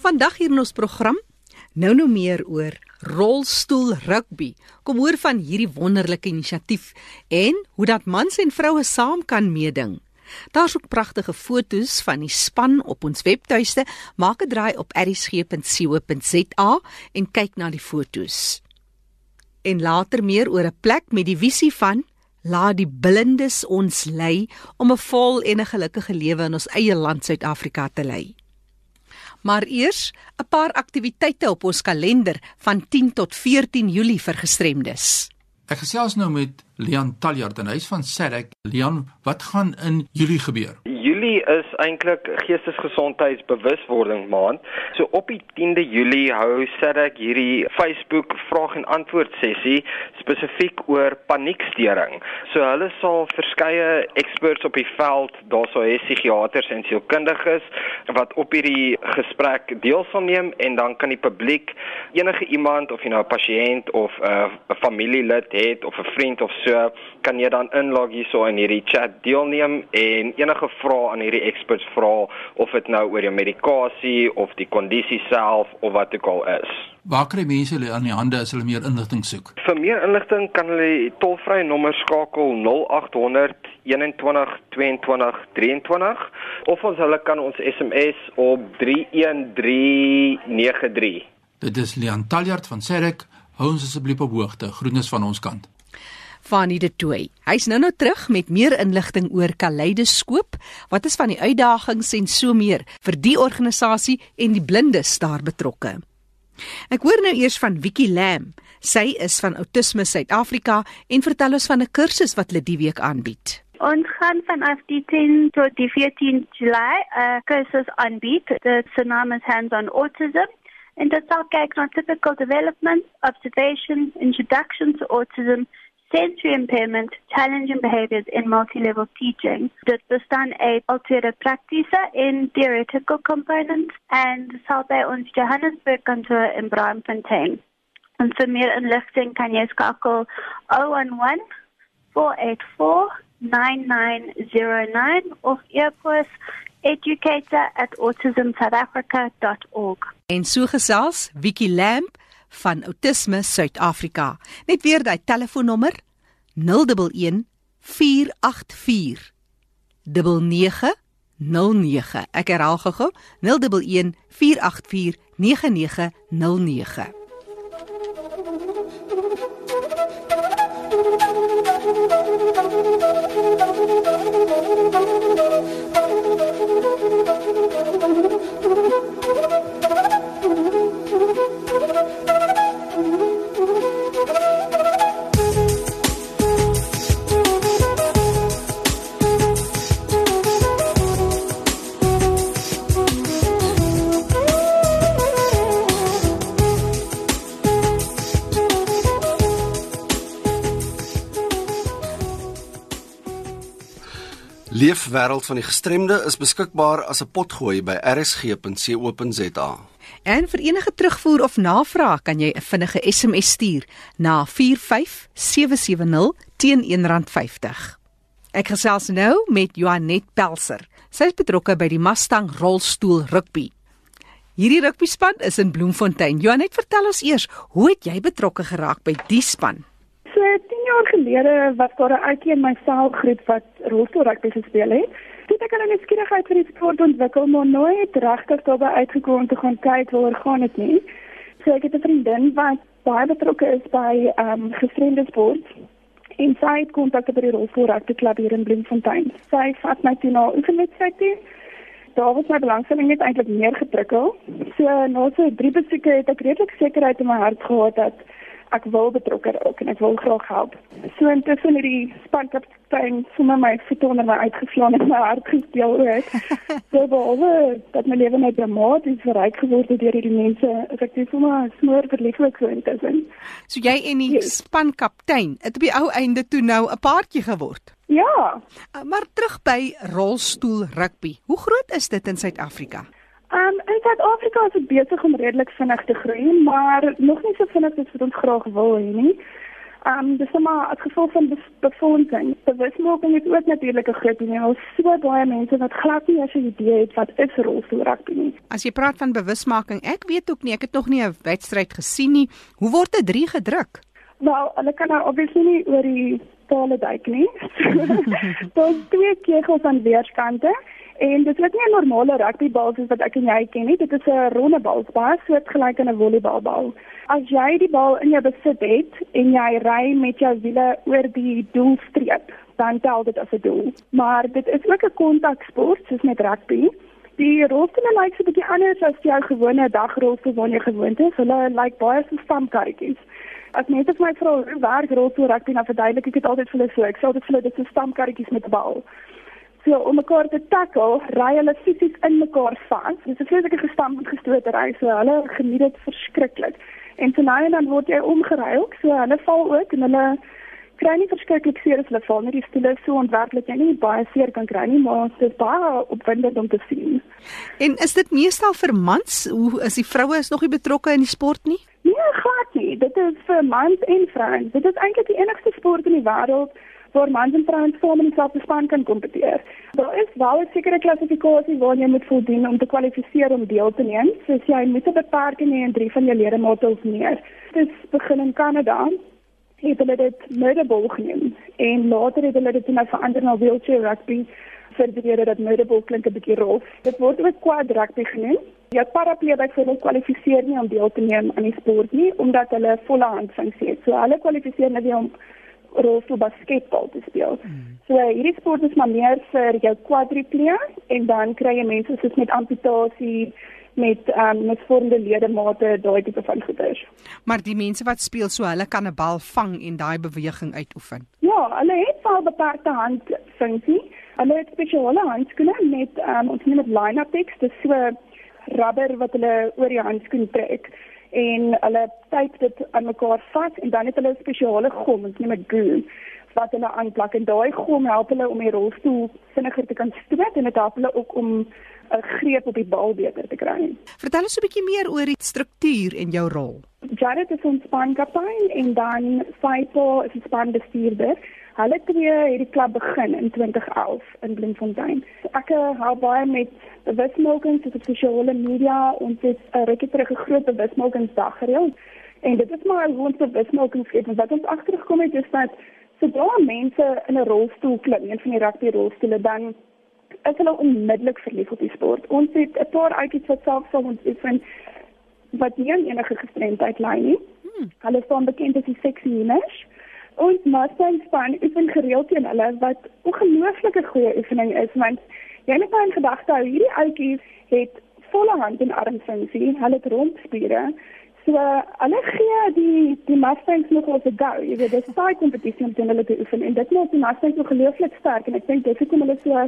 Vandag hier in ons program nou nou meer oor rolstoel rugby. Kom hoor van hierdie wonderlike inisiatief en hoe dat mans en vroue saam kan meeding. Daar's ook pragtige foto's van die span op ons webtuiste. Maak 'n draai op erisg.co.za en kyk na die foto's. En later meer oor 'n plek met die visie van laat die blindes ons lei om 'n vol en 'n gelukkige lewe in ons eie land Suid-Afrika te lei. Maar eers 'n paar aktiwiteite op ons kalender van 10 tot 14 Julie vir gestremdes. Ek gesels nou met Leon Taljard en hy's van Sadek. Leon, wat gaan in Julie gebeur? Julie is eintlik geestesgesondheidsbewuswording maand. So op die 10de Julie hou Sadek hierdie Facebook vraag en antwoord sessie spesifiek oor paniekstering. So hulle sal verskeie experts op die veld, daarso is psigiaters en sielkundiges wat op hierdie gesprek deel sal neem en dan kan die publiek enige iemand of jy nou 'n pasiënt of 'n uh, familielid het of 'n vriend of so kan jy dan inlog hierso in hierdie chat deelneem en enige vrae aan hierdie experts vra of dit nou oor jou medikasie of die kondisie self of wat ook al is. Waar kry mense hulle aan die hande as hulle meer inligting soek? Vir meer inligting kan hulle tolvrye nommer skakel 0800 21 22 23 of ons hulle kan ons SMS op 31393. Dit is Leon Taljard van Serek. Hou ons asseblief op hoogte. Groetnis van ons kant. Fanie de Tooi. Hy's nou nou terug met meer inligting oor Kaleidoskoop. Wat is van die uitdagings en so meer vir die organisasie en die blindes daar betrokke? Ek hoor nou eers van Wiki Lam. Sy is van Autisme Suid-Afrika en vertel ons van 'n kursus wat hulle die week aanbied. Ons gaan vanaf die 10 tot die 14 Julie 'n kursus aanbied. Dit se naam is Hands on Autism. And dit sal kyk na typical development, observation, introduction to autism sensory impairment, challenging behaviors in multi-level teaching. Dit bestaan uit alternate praktiese in theoretical components and sal by ons Johannesburg kantoor in Braamfontein. En vir meer inligting kan jy skakel 011 484 9909 of e-pos educator@autismsouthafrica.org. En so gesels Wiki Lamp van Autisme Suid-Afrika. Net weer daai telefoonnommer 011 484 9909. Ek herhaal gou-gou 011 484 9909. Leefwêreld van die gestremde is beskikbaar as 'n potgooi by rsg.co.za. En vir enige terugvoer of navraag kan jy 'n vinnige SMS stuur na 45770 teen R1.50. Ek gesels nou met Joanet Pelser. Sy is betrokke by die Mustang rolstoel rugby. Hierdie rugby span is in Bloemfontein. Joanet, vertel ons eers, hoe het jy betrokke geraak by die span? So 10 jaar gelede was daar 'n ouetjie in my selgroep wat rolstoel rugby gespeel het. Toe het ek al 'n nuuskierigheid vir die sport ontwikkel, maar nooit regtig daarby uitgekom om te gaan kyk waar gaan dit nie. So ek het 'n vriendin wat baie betrokke is by ehm um, gestremde sport. En sy het kontak met die rolstoel rugby klub hier in Bloemfontein. Sy vat my toe na oefenwedstryd toe. Daar was my belangstelling net eintlik meer geprikkel. So na so drie besoeke het ek redelik sekerheid in my hart gehad dat ek wil betrokke raak en ek wil graag help. So intussen het die spankaptein sommer my voet onder my uitgeslaan en my hart gespeel ook. so behalwe dat my lewe net dramaties verryk geword het deur hierdie mense, is ek net sommer smoor verlieflik so intussen. So jy en die yes. spankaptein het op die ou einde toe nou 'n paartjie geword. Ja. Uh, maar terug by rolstoel rugby. Hoe groot is dit in Suid-Afrika? Um, in Suid-Afrika is dit besig om redelik vinnig te groei, maar nog nie so vinnig as wat ons graag wil hê nie. Um dis maar as gevolg van befondsing. Bewusmaking is ook natuurlik 'n groot ding. Ons so baie mense wat glad nie eens 'n idee het wat is rolstoel rugby nie. As jy praat van bewusmaking, ek weet ook nie, ek het nog nie 'n wedstryd gesien nie. Hoe word 'n 3 gedruk? Wel, hulle kan nou obviously nie oor die tale duik nie. Daar's twee kegels aan weerskante en dit is nie 'n normale rugbybal soos wat ek en jy ken nie. Dit is 'n ronde bal, baie soortgelyk aan 'n volleybalbal. As jy die bal in jou besit het en jy ry met jou wiele oor die doelstreep, dan tel dit as 'n doel. Maar dit is ook 'n kontaksport soos met rugby. Die rolstoele lyk so 'n bietjie anders as jou gewone dagrolstoel waarna jy gewoond is. Hulle lyk baie so stampkarretjies. As mense vir my vra hoe werk rolstoel rugby, dan verduidelik ek dit altyd vir hulle so. Ek sê altyd vir hulle dit is stampkarretjies met 'n bal. So om mekaar te tackle, ry hulle fisies in mekaar vas. Dit is 'n vreeslike gestamp en gestote ry. So hulle geniet dit verskriklik. En so nou en dan word jy omgeruil, so hulle val ook en hulle kry nie verskriklik seer as hulle val nie. Die stoel is so ontwerp dat jy nie baie seer kan kry nie, maar dit is baie opwindend om te sien. En is dit meestal vir mans? Hoe is die vroue is nog nie betrokke in die sport nie? Nee, glad nie. Dit is vir mans en vrouens. Dit is eintlik die enigste sport in die wêreld waar mans en vrouens saam in dieselfde span kan kompeteer. Daar is wel 'n sekere klassifikasie waarna jy moet voldoen om te kwalifiseer om deel te neem. Soos jy moet 'n beperking hê in 3 van jou ledemate of meer. Dit begin in Kanada het hulle dit murderball genoem en later het hulle dit nou verander na wheelchair rugby vir die rede dat murderball klink 'n bietjie rof. Dit word ook quad rugby genoem. Jou paraplee byvoorbeeld kwalifiseer nie om deel te neem aan die sport nie omdat hulle volle handfunksie het. So hulle kwalifiseer net om rolstoel basketbal te speel. Hmm. So hierdie sport is maar meer vir jou quadriplee en dan kry jy mense soos met amputasie met ehm um, met vormende ledemate daai tipe van goeders. Maar die mense wat speel so hulle kan 'n bal vang en daai beweging uitoefen. Ja, hulle het wel beperkte handfunksie. Hulle het spesiale handskoene met ehm um, ons noem dit line-up-tex, dis so rubber wat hulle oor die handskoen trek en hulle typ dit aan mekaar vas en dan het hulle 'n spesiale gom, ons noem dit glue wat hulle aanplak en daai gom help hulle om die rolstoel vinniger te kan stoot en dit help hulle ook om 'n greep op die bal beter te kry. Vertel ons 'n bietjie meer oor die struktuur en jou rol. Jared is ons spankaptein en dan Saipo is die spanbestuurder. Hulle twee het die klub begin in 2011 in Bloemfontein. Ek hou baie met bewusmaking soos op sosiale media en dit 'n rukkie terug 'n groot bewusmakingsdag gereël. En dit is maar hoe ons bewusmaking en wat ons agtergekom het is dat sodra mense in 'n rolstoel klim, een van die rugby rolstoele dan is hulle onmiddellik verlief op die sport. Ons het 'n paar uitjies wat self sal ons oefen wat nie enige gestremdheid lei nie. Hmm. Hulle staan bekend as die sexy mesh. Ons Mustang span oefen gereeld teen hulle wat ongelooflike goeie oefening is want jy moet aan gedagte hou hierdie ouetjies het volle hand en armfunksie, hulle het rompspiere. So hulle gee die die Mustangs nog op die go. Jy weet dis baie kompetisie om hulle te oefen en dit maak die Mustangs so gelooflik sterk en ek dink dit hoekom hulle so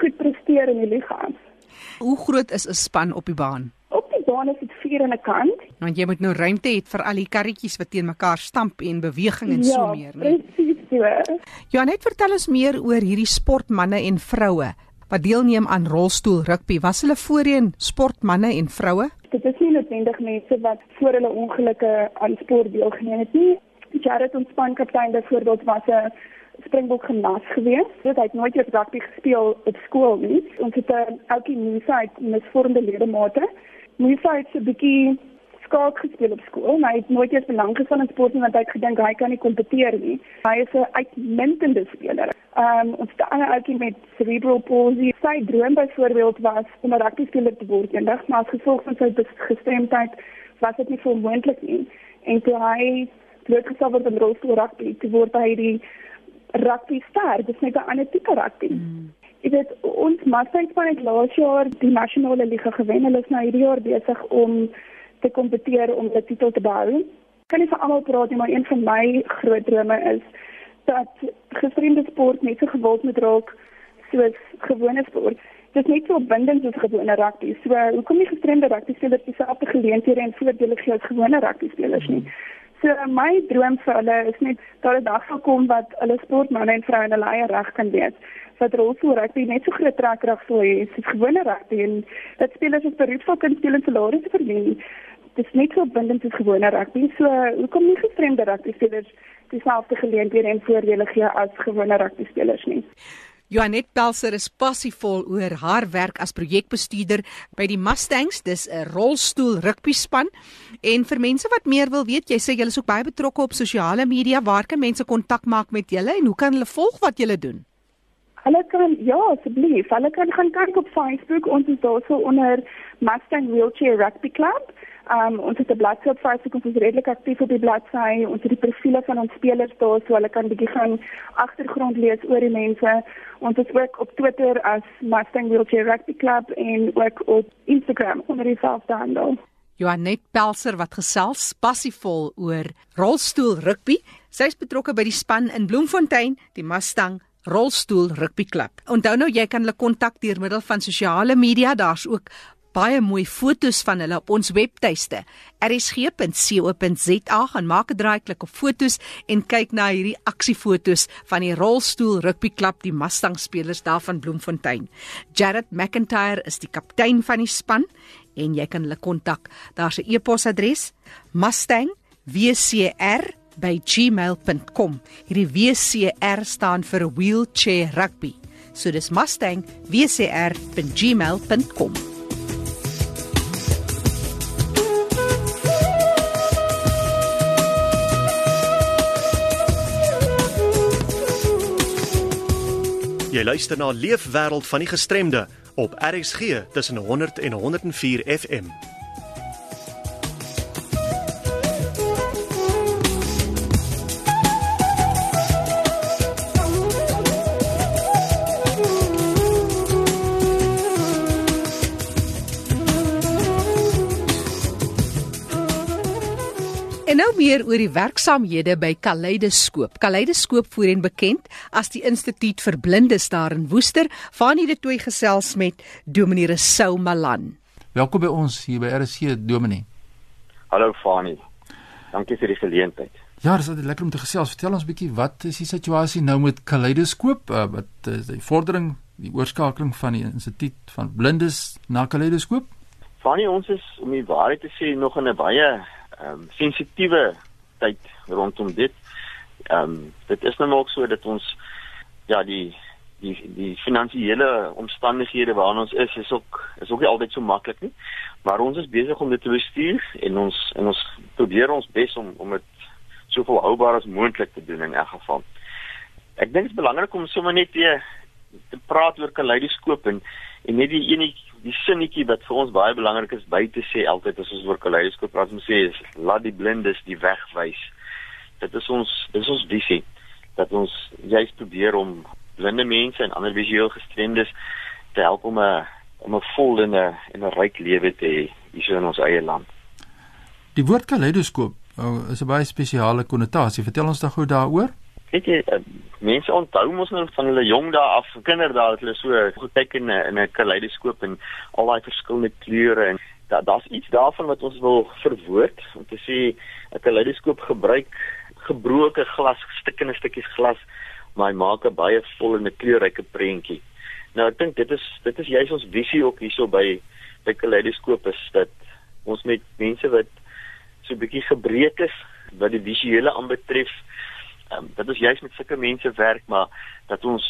goed presteer in die liga. Hoe groot is 'n span op die baan? Op die baan is dit 4 aan 'n kant. Want jy moet nou ruimte hê vir al die karretjies wat teen mekaar stamp en beweging en ja, so meer, né? Presies so. Joanet, vertel ons meer oor hierdie sportmense en vroue wat deelneem aan rolstoel rugby. Was hulle voorheen sportmense en vroue? Dit is nie noodwendig mense wat voor hulle ongelukke aan sport deelgeneem het nie. Jared ons spankaptein byvoorbeeld was 'n Springbok gimnas gewees. Dit het nooit eers rugby gespeel op skool nie. Ons het 'n ouetjie Musa uit misvormde ledemate. Musa het so 'n bietjie skaak gespeel op skool, maar hy het nooit eens belang gestel in sport nie want hy het gedink hy kan nie kompeteer nie. Hy is 'n uitmuntende speler. Ehm um, ons het 'n ander ouetjie met cerebral palsy. Sy droom byvoorbeeld was om 'n rugby speler te word eendag, maar as gevolg van sy gestremdheid was dit nie vir moontlik nie. En toe hy blootgestel word aan rolstoel rugby, toe word hy die rugby ster. Dit is net 'n ander tipe rugby. Mm. Ek het ons Mustangs van het laas jaar die nasionale liga gewen. Hulle is nou hierdie jaar besig om te kompeteer om die titel te behou. Kan nie vir almal praat nie, maar een van my groot drome is dat gestremde sport net so gewild moet raak soos gewone sport. Dit is net so opwindend soos gewone rugby. So hoekom nie gestremde rugby spelers dieselfde geleenthede en voordele gee as gewone rugby spelers nie? So my droom vir hulle is net dat 'n dag sal kom wat hulle sportmense en vroue in hulle eie reg kan wees. Dat rolstoel rugby net so groot trekkrag sou hê soos gewone rugby en dat spelers as beroepsvolk kan speel en salarisse verdien dis net so bindend soos gewone rugby. So hoekom nie gestremde rugby spelers dieselfde geleenthede en voordele gee as gewone rugby spelers nie? Joanet Pelser is passievol oor haar werk as projekbestuurder by die Mustangs, dis 'n rolstoel rugby span. En vir mense wat meer wil weet, jy sê julle is ook baie betrokke op sosiale media. Waar kan mense kontak maak met julle en hoe kan hulle volg wat julle doen? Hulle kan ja, asseblief, hulle kan gaan kyk op Facebook. Ons is daar so onder Mustang Wheelchair Rugby Club. Um ons het 'n bladsy op Facebook, ons is redelik aktief op die bladsy. Ons het die profile van ons spelers daar so hulle kan bietjie gaan agtergrond lees oor die mense. Ons is ook op Twitter as Mustang Wheelchair Rugby Club en ook op Instagram onder dieselfde handle. Joanet Pelser wat gesels passievol oor rolstoel rugby. Sy's betrokke by die span in Bloemfontein, die Mustang Rolstoel Rugby Club. Onthou nou jy kan hulle kontak deur middel van sosiale media. Daar's ook baie mooi fotos van hulle op ons webtuiste rsg.co.za gaan maak 'n draai klik op fotos en kyk na hierdie aksiefotos van die rolstoel rugby klub die Mustang spelers daar van Bloemfontein. Jared McIntyre is die kaptein van die span en jy kan hulle kontak. Daar's 'n e-posadres mustangwcr@gmail.com. Hierdie WCR staan vir wheelchair rugby. So dis mustangwcr@gmail.com. luister na Leefwêreld van die Gestremde op RXG tussen 100 en 104 FM. En nou meer oor die werksaamhede by Kaleidoskoop. Kaleidoskoop voorheen bekend as die Instituut vir Blindes daar in Woester. Fanie de Tooi gesels met Dominee Resou Malan. Welkom by ons hier by RC Dominee. Hallo Fanie. Dankie vir die geleentheid. Ja, dis altyd lekker om te gesels. Vertel ons 'n bietjie wat is die situasie nou met Kaleidoskoop? Uh, wat is die vordering, die oorskakeling van die Instituut van Blindes na Kaleidoskoop? Fanie, ons is om die waarheid te sê nog in 'n baie ehm um, sensitiewe tyd rondom dit. Ehm um, dit is nou ook so dat ons ja die die die finansiële omstandighede waarin ons is is ook is ook nie altyd so maklik nie. Maar ons is besig om dit te bestuur en ons en ons probeer ons bes om om dit so volhoubaar as moontlik te doen in elk geval. Ek dink dit is belangrik om sommer net weer te praat oor kaleidoskoop en en net die enetjie die sinnetjie wat vir ons baie belangrik is by te sê altyd as ons oor kaleidoskoop praat om sê is laat die blindes die weg wys. Dit is ons dit is ons visie dat ons juist probeer om blinde mense en ander visueel gestremdes te help om 'n om 'n vol en 'n en 'n ryk lewe te hê hier in ons eie land. Die woord kaleidoskoop oh, is 'n baie spesiale konnotasie. Vertel ons dan gou daaroor. Weet jy, uh, mense onthou mos nog van hulle jong dae af, kinderdae dat hulle so gekyk in 'n in 'n kaleidoskoop en al daai verskillende kleure en da daar's iets daarvan wat ons wil verwoord om te sê 'n kaleidoskoop gebruik gebroke glas, stikkende stukkies glas, maar hy maak 'n baie vol en 'n kleurryke prentjie. Nou ek dink dit is dit is juist ons visie ook hierso by by kaleidoskoop is dat ons met mense wat so 'n bietjie gebreek is wat die visuele aanbetref um, dat ons juist met sulke mense werk maar dat ons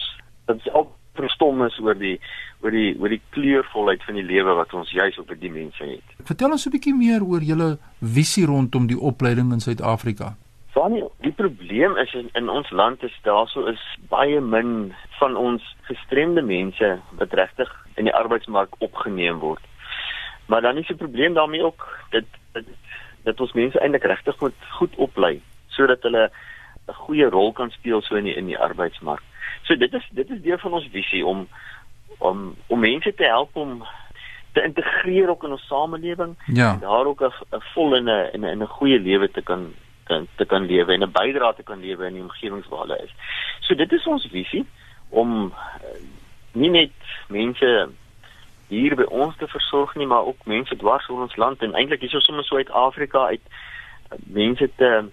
dat ons al verstom is oor die oor die oor die kleurvolheid van die lewe wat ons juist op die mense het. Vertel ons 'n bietjie meer oor julle visie rondom die opleiding in Suid-Afrika. Vanie, die probleem is in, in ons land is daarso is baie min van ons gestremde mense wat regtig in die arbeidsmark opgeneem word. Maar dan is die probleem daarmee ook dat dat, dat ons mense eintlik regtig moet goed oplei sodat hulle 'n goeie rol kan speel so in die in die arbeidsmark. So dit is dit is deel van ons visie om om om mense te help om te integreer ook in ons samelewing Ja. en daar ook 'n 'n vol en 'n en 'n goeie lewe te kan kan te kan lewe en 'n bydrae te kan lewe in die omgewings waar hulle is. So dit is ons visie om uh, nie net mense hier by ons te versorg nie, maar ook mense dwars oor ons land en eintlik hierso sommer so uit Afrika uit uh, mense te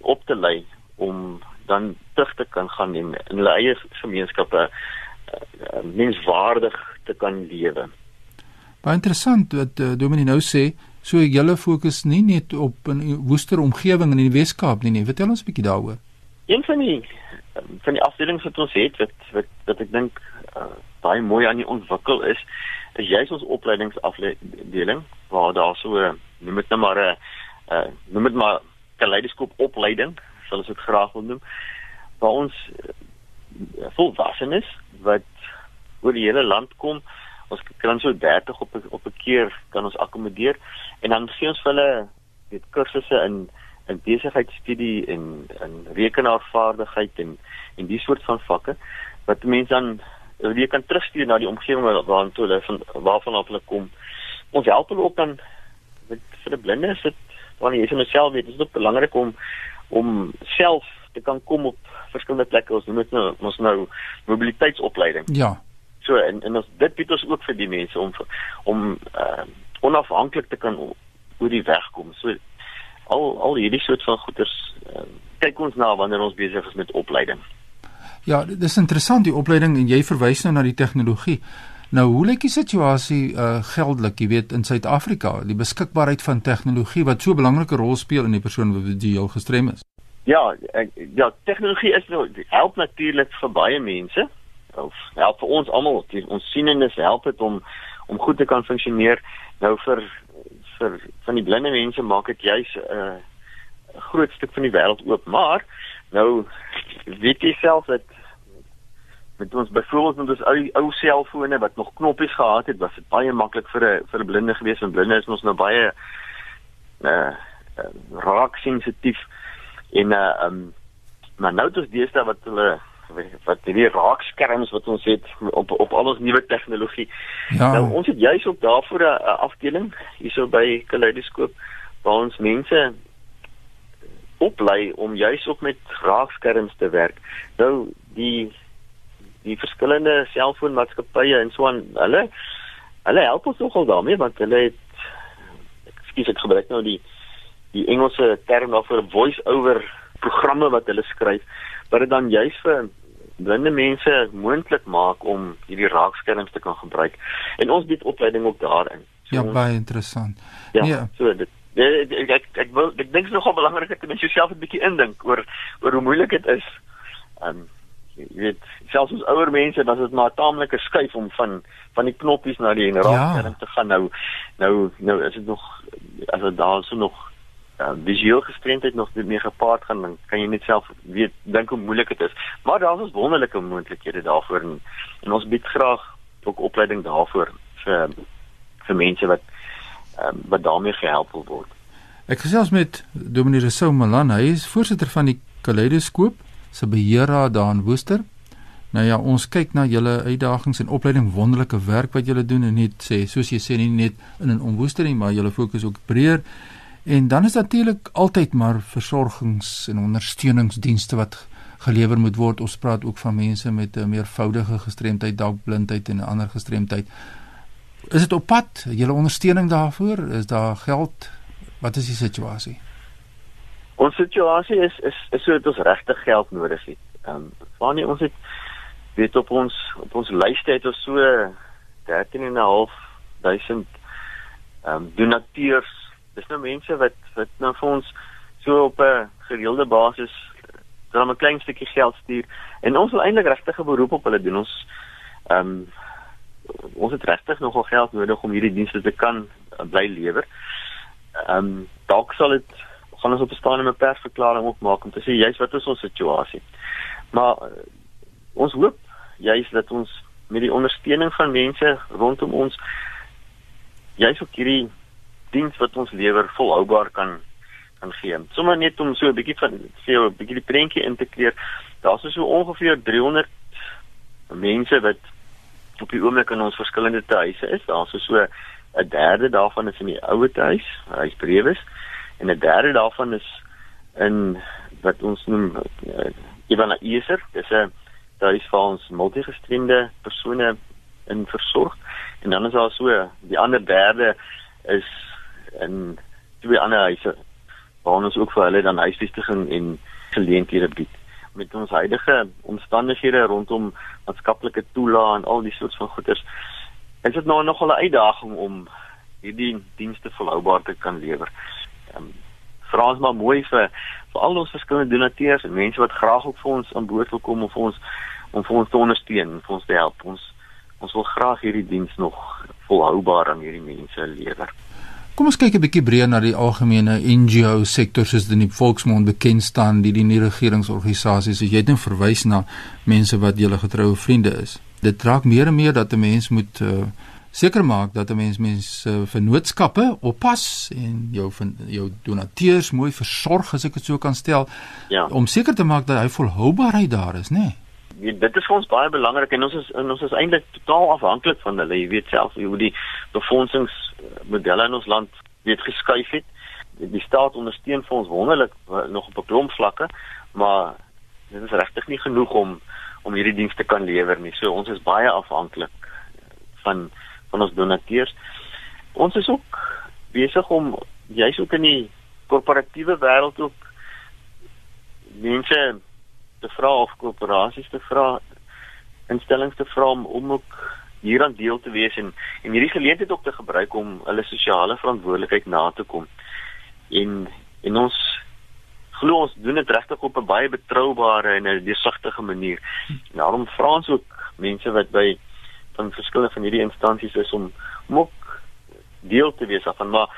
op te lei om dan terug te kan gaan en in hulle eie gemeenskappe uh, menswaardig te kan lewe. Baie interessant wat uh, Dominee nou sê, So julle fokus nie net op 'n woester omgewing in die Wes-Kaap nie, nee. Vertel ons 'n bietjie daaroor. Een van die van die afdelings wat ons het wat wat wat ek dink uh, baie mooi aan die ontwikkel is, is juist ons opleidingsafdeling waar daar so noem dit nou maar 'n uh, noem dit maar kaleidoskoop opleiding, sal ons dit graag wil noem, waar ons uh, volwassenes wat oor die hele land kom ons kan so 30 op op 'n keer kan ons akkommodeer en dan gee ons vir hulle dit kursusse in in besigheidstudie en in rekenaarvaardigheid en en die soort van vakke wat mense dan jy kan terugstuur na die omgewing waartoe hulle van waarvan af hulle kom. Ons help hulle ook dan met vir die blinde is dit wanneer jy vir jouself weet, is dit belangrik om om self te kan kom op verskillende plekke. Ons noem dit nou ons nou mobiliteitsopleiding. Ja. So en en ons dit bied ons ook vir die mense om om uh, onafhanklik te kan oor die weg kom. So al al hierdie soort van goeders uh, kyk ons na wanneer ons besig is met opleiding. Ja, dis interessant die opleiding en jy verwys nou na die tegnologie. Nou hoe lyk die situasie uh geldelik, jy weet, in Suid-Afrika, die beskikbaarheid van tegnologie wat so 'n belangrike rol speel in die persoon wat visueel gestrem is? Ja, ek, ja, tegnologie is nou help natuurlik vir baie mense of help vir ons almal. Ons sienendes help dit om om goed te kan funksioneer. Nou vir vir van die blinde mense maak dit juis 'n uh, groot stuk van die wêreld oop. Maar nou weet jy self dat met ons byvoorbeeld met ons ou ou selfone wat nog knoppies gehad het was dit baie maklik vir 'n vir 'n blinde gewees en blinde is ons nou baie uh, uh raak sensitief en uh um maar nou dis deesdae wat hulle wat hierdie raakskerms wat ons het op op al ons nuwe tegnologie. Ja. Nou ons het juis ook daarvoor 'n afdeling hierso by Kaleidoskoop waar ons mense oplei om juis ook met raakskerms te werk. Nou die die verskillende selfoonmaatskappye en so aan hulle hulle help ons nogal daarmee want hulle het ekskuus ek gebruik nou die die Engelse term daarvoor voice over programme wat hulle skryf wat dit dan juis vir blinde mense moontlik maak om hierdie raakskerms te kan gebruik. En ons bied opleiding ook daarin. So, ja, baie interessant. Ja, nee. so dit ek ek ek, ek wil ek dink dit is nogal belangrik dat jy jouself 'n bietjie indink oor oor hoe moeilik dit is. Um jy weet selfs ons ouer mense is dit maar 'n taamlike skuif om van van die knoppies na die raakskerm ja. te gaan. Nou nou nou is dit nog as dit daar so nog uh, visueel gestremdheid nog meer gepaard gaan dan kan jy net self weet dink hoe moeilik dit is. Maar daar is wonderlike moontlikhede daarvoor en, en ons bied graag ook opleiding daarvoor vir vir mense wat um, wat daarmee gehelp wil word. Ek gesels met Dominee Rousseau Malan hy is voorsitter van die Kaleidoskoop se beheerraad daar in Woester Nou ja, ons kyk na julle uitdagings en opleiding wonderlike werk wat julle doen en net sê soos jy sê nie net in 'n omwoester nie, maar julle fokus ook breër. En dan is natuurlik altyd maar versorgings en ondersteuningsdienste wat gelewer moet word. Ons praat ook van mense met 'n meervoudige gestremdheid, dalk blindheid en 'n ander gestremdheid. Is dit op pad? Julle ondersteuning daarvoor? Is daar geld? Wat is die situasie? Ons situasie is is is so dat ons regtig geld nodig het. Ehm um, wanneer ons het weet op ons op ons lyste het ons so 13.500 ehm um, donateurs dis nou mense wat wat nou vir ons so op 'n gereelde basis dan 'n klein stukkie geld stuur en ons wil eintlik regtig 'n beroep op hulle doen ons ehm um, ons het regtig nogal geld nodig om hierdie dienste te kan uh, bly lewer. Ehm um, dalk sal dit gaan ons op 'n in 'n persverklaring ook maak om te sê juist wat is ons situasie. Maar uh, ons hoop juist dat ons met die ondersteuning van mense rondom ons juist ook hierdie diens wat ons lewer volhoubaar kan kan gee. Sommige net om so 'n bietjie van vir 'n bietjie die prentjie in te kleer. Daar's so ongeveer 300 mense wat op die oomblik in ons verskillende huise is. Daar's so 'n derde daarvan is in die ouer huis, huis Brewes, en 'n derde daarvan is in wat ons noem uh, Ivana Eser. Dis 'n huis vir ons multigestremde persone in versorg. En dan is daar so die ander derde is in twee ander huise waar ons ook vir hulle dan huisvestiging en geleenthede bied. Met ons huidige omstandighede rondom maatskaplike toelaag en al die soort van goederes, is dit nou nogal 'n uitdaging om hierdie dienste volhoubaar te kan lewer. Um, vra ons maar mooi vir vir al ons verskillende donateurs en mense wat graag ook vir ons aan boord wil kom om vir ons om vir ons te ondersteun, vir ons te help. Ons ons wil graag hierdie diens nog volhoubaar aan hierdie mense lewer. Kom ons kyk 'n bietjie breër na die algemene NGO sektor soos dit in die volksmond bekend staan, die die nie regeringsorganisasies. Jy het nou verwys na mense wat julle getroue vriende is. Dit raak meer en meer dat 'n mens moet uh, seker maak dat 'n mens mense uh, vennootskappe oppas en jou van jou donateurs mooi versorg as ek dit so kan stel. Ja. Om seker te maak dat hy volhoubaarheid daar is, né? Nee? Ja, dit is vir ons baie belangrik en ons is en ons is eintlik totaal afhanklik van hulle. Jy weet self hoe die befondsingsmodelle in ons land weet geskuif het. Die staat ondersteun vir ons wonderlik eh, nog op 'n klomp vlakke, maar dit is regtig nie genoeg om om hierdie dienste kan lewer nie. So ons is baie afhanklik van van ons donateurs. Ons is ook besig om jy's ook in die korporatiewe wêreld ook mense te vra of koöperasies te vra instellings te vra om om ook hieraan deel te wees en en hierdie geleentheid ook te gebruik om hulle sosiale verantwoordelikheid na te kom. En en ons glo ons doen dit regtig op 'n baie betroubare en 'n deursigtige manier. En daarom vra ons ook mense wat by van verskillende van hierdie instansies is om om ook deel te wees van maar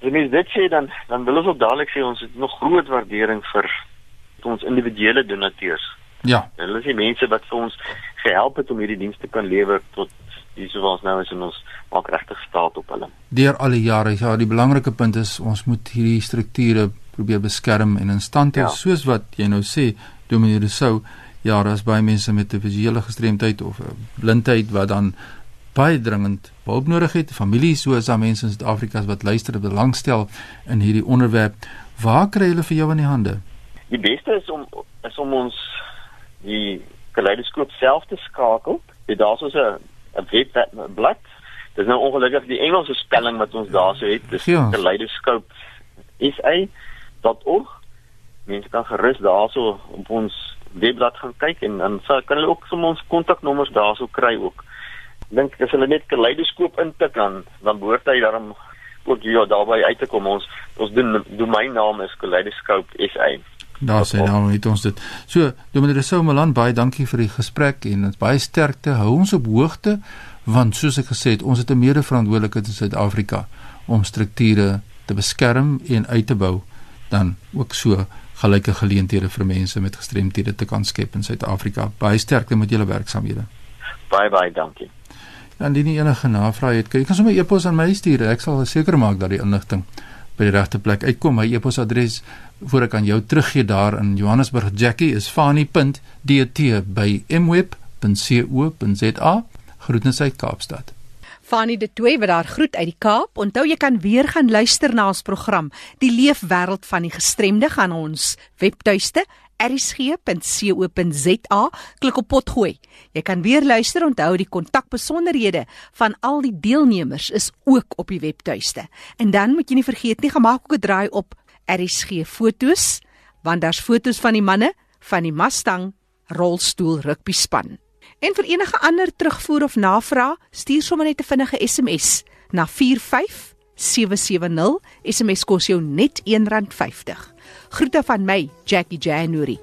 as mens dit sê dan dan wil ons ook dadelik sê ons het nog groot waardering vir ons individuele donateurs. Ja. Hulle is die mense wat vir ons gehelp het om hierdie dienste kan lewer tot dis hoe ons nou is en ons maak regtig staat op hulle. Deur al die jare, ja, die belangrike punt is ons moet hierdie strukture probeer beskerm en in stand hou ja. soos wat jy nou sê, Dominee Rousseau, ja, daar's baie mense met 'n visuele gestremdheid of 'n blindheid wat dan baie dringend hulp nodig het. Familie soos daar mense in Suid-Afrika wat luister en belangstel in hierdie onderwerp. Waar kry hulle vir jou in die hande? Die beste is om is om ons die kaleidoskoop self te skakel. Dit daar's so 'n 'n webblad. Dis nou ongelukkig die Engelse spelling wat ons daarso het. Dis ja. kaleidoskoop sa.org. Mense kan gerus daarso op ons webblad gaan kyk en dan kan hulle ook sommer ons kontaknommers daarso kry ook. Dink as hulle net kaleidoskoop intik dan dan behoort hy daarom ook hier daarby uit te kom ons ons doen domeinnaam is kaleidoskoop sa. Daar sê nou het ons dit. So, Dominee Rousseau Malan, baie dankie vir die gesprek en baie sterkte. Hou ons op hoogte want soos ek gesê het, ons het 'n mede-verantwoordelikheid in Suid-Afrika om strukture te beskerm en uit te bou dan ook so gelyke geleenthede vir mense met gestremthede te kan skep in Suid-Afrika. Baie sterkte met julle werksamehede. Baie baie dankie. Dan indien enige navrae het, kan jy sommer e-pos aan my stuur. Ek sal seker maak dat die inligting by die regte plek uitkom. My e-posadres voor ek aan jou teruggee daar in Johannesburg Jackie is fani.dt by mweb.co.za. Groetens uit Kaapstad. Fani de Tooi wat daar groet uit die Kaap. Onthou jy kan weer gaan luister na ons program Die Leefwêreld van die Gestremde gaan ons webtuiste rsg.co.za klik op potgooi. Jy kan weer luister, onthou die kontakbesonderhede van al die deelnemers is ook op die webtuiste. En dan moet jy nie vergeet nie, gemaak ook 'n draai op RSG fotos, want daar's fotos van die manne van die Mustang rolstoel rugby span. En vir enige ander terugvoer of navraag, stuur sommer net 'n vinnige SMS na 45770. SMS kos jou net R1.50. Groete van my, Jackie January.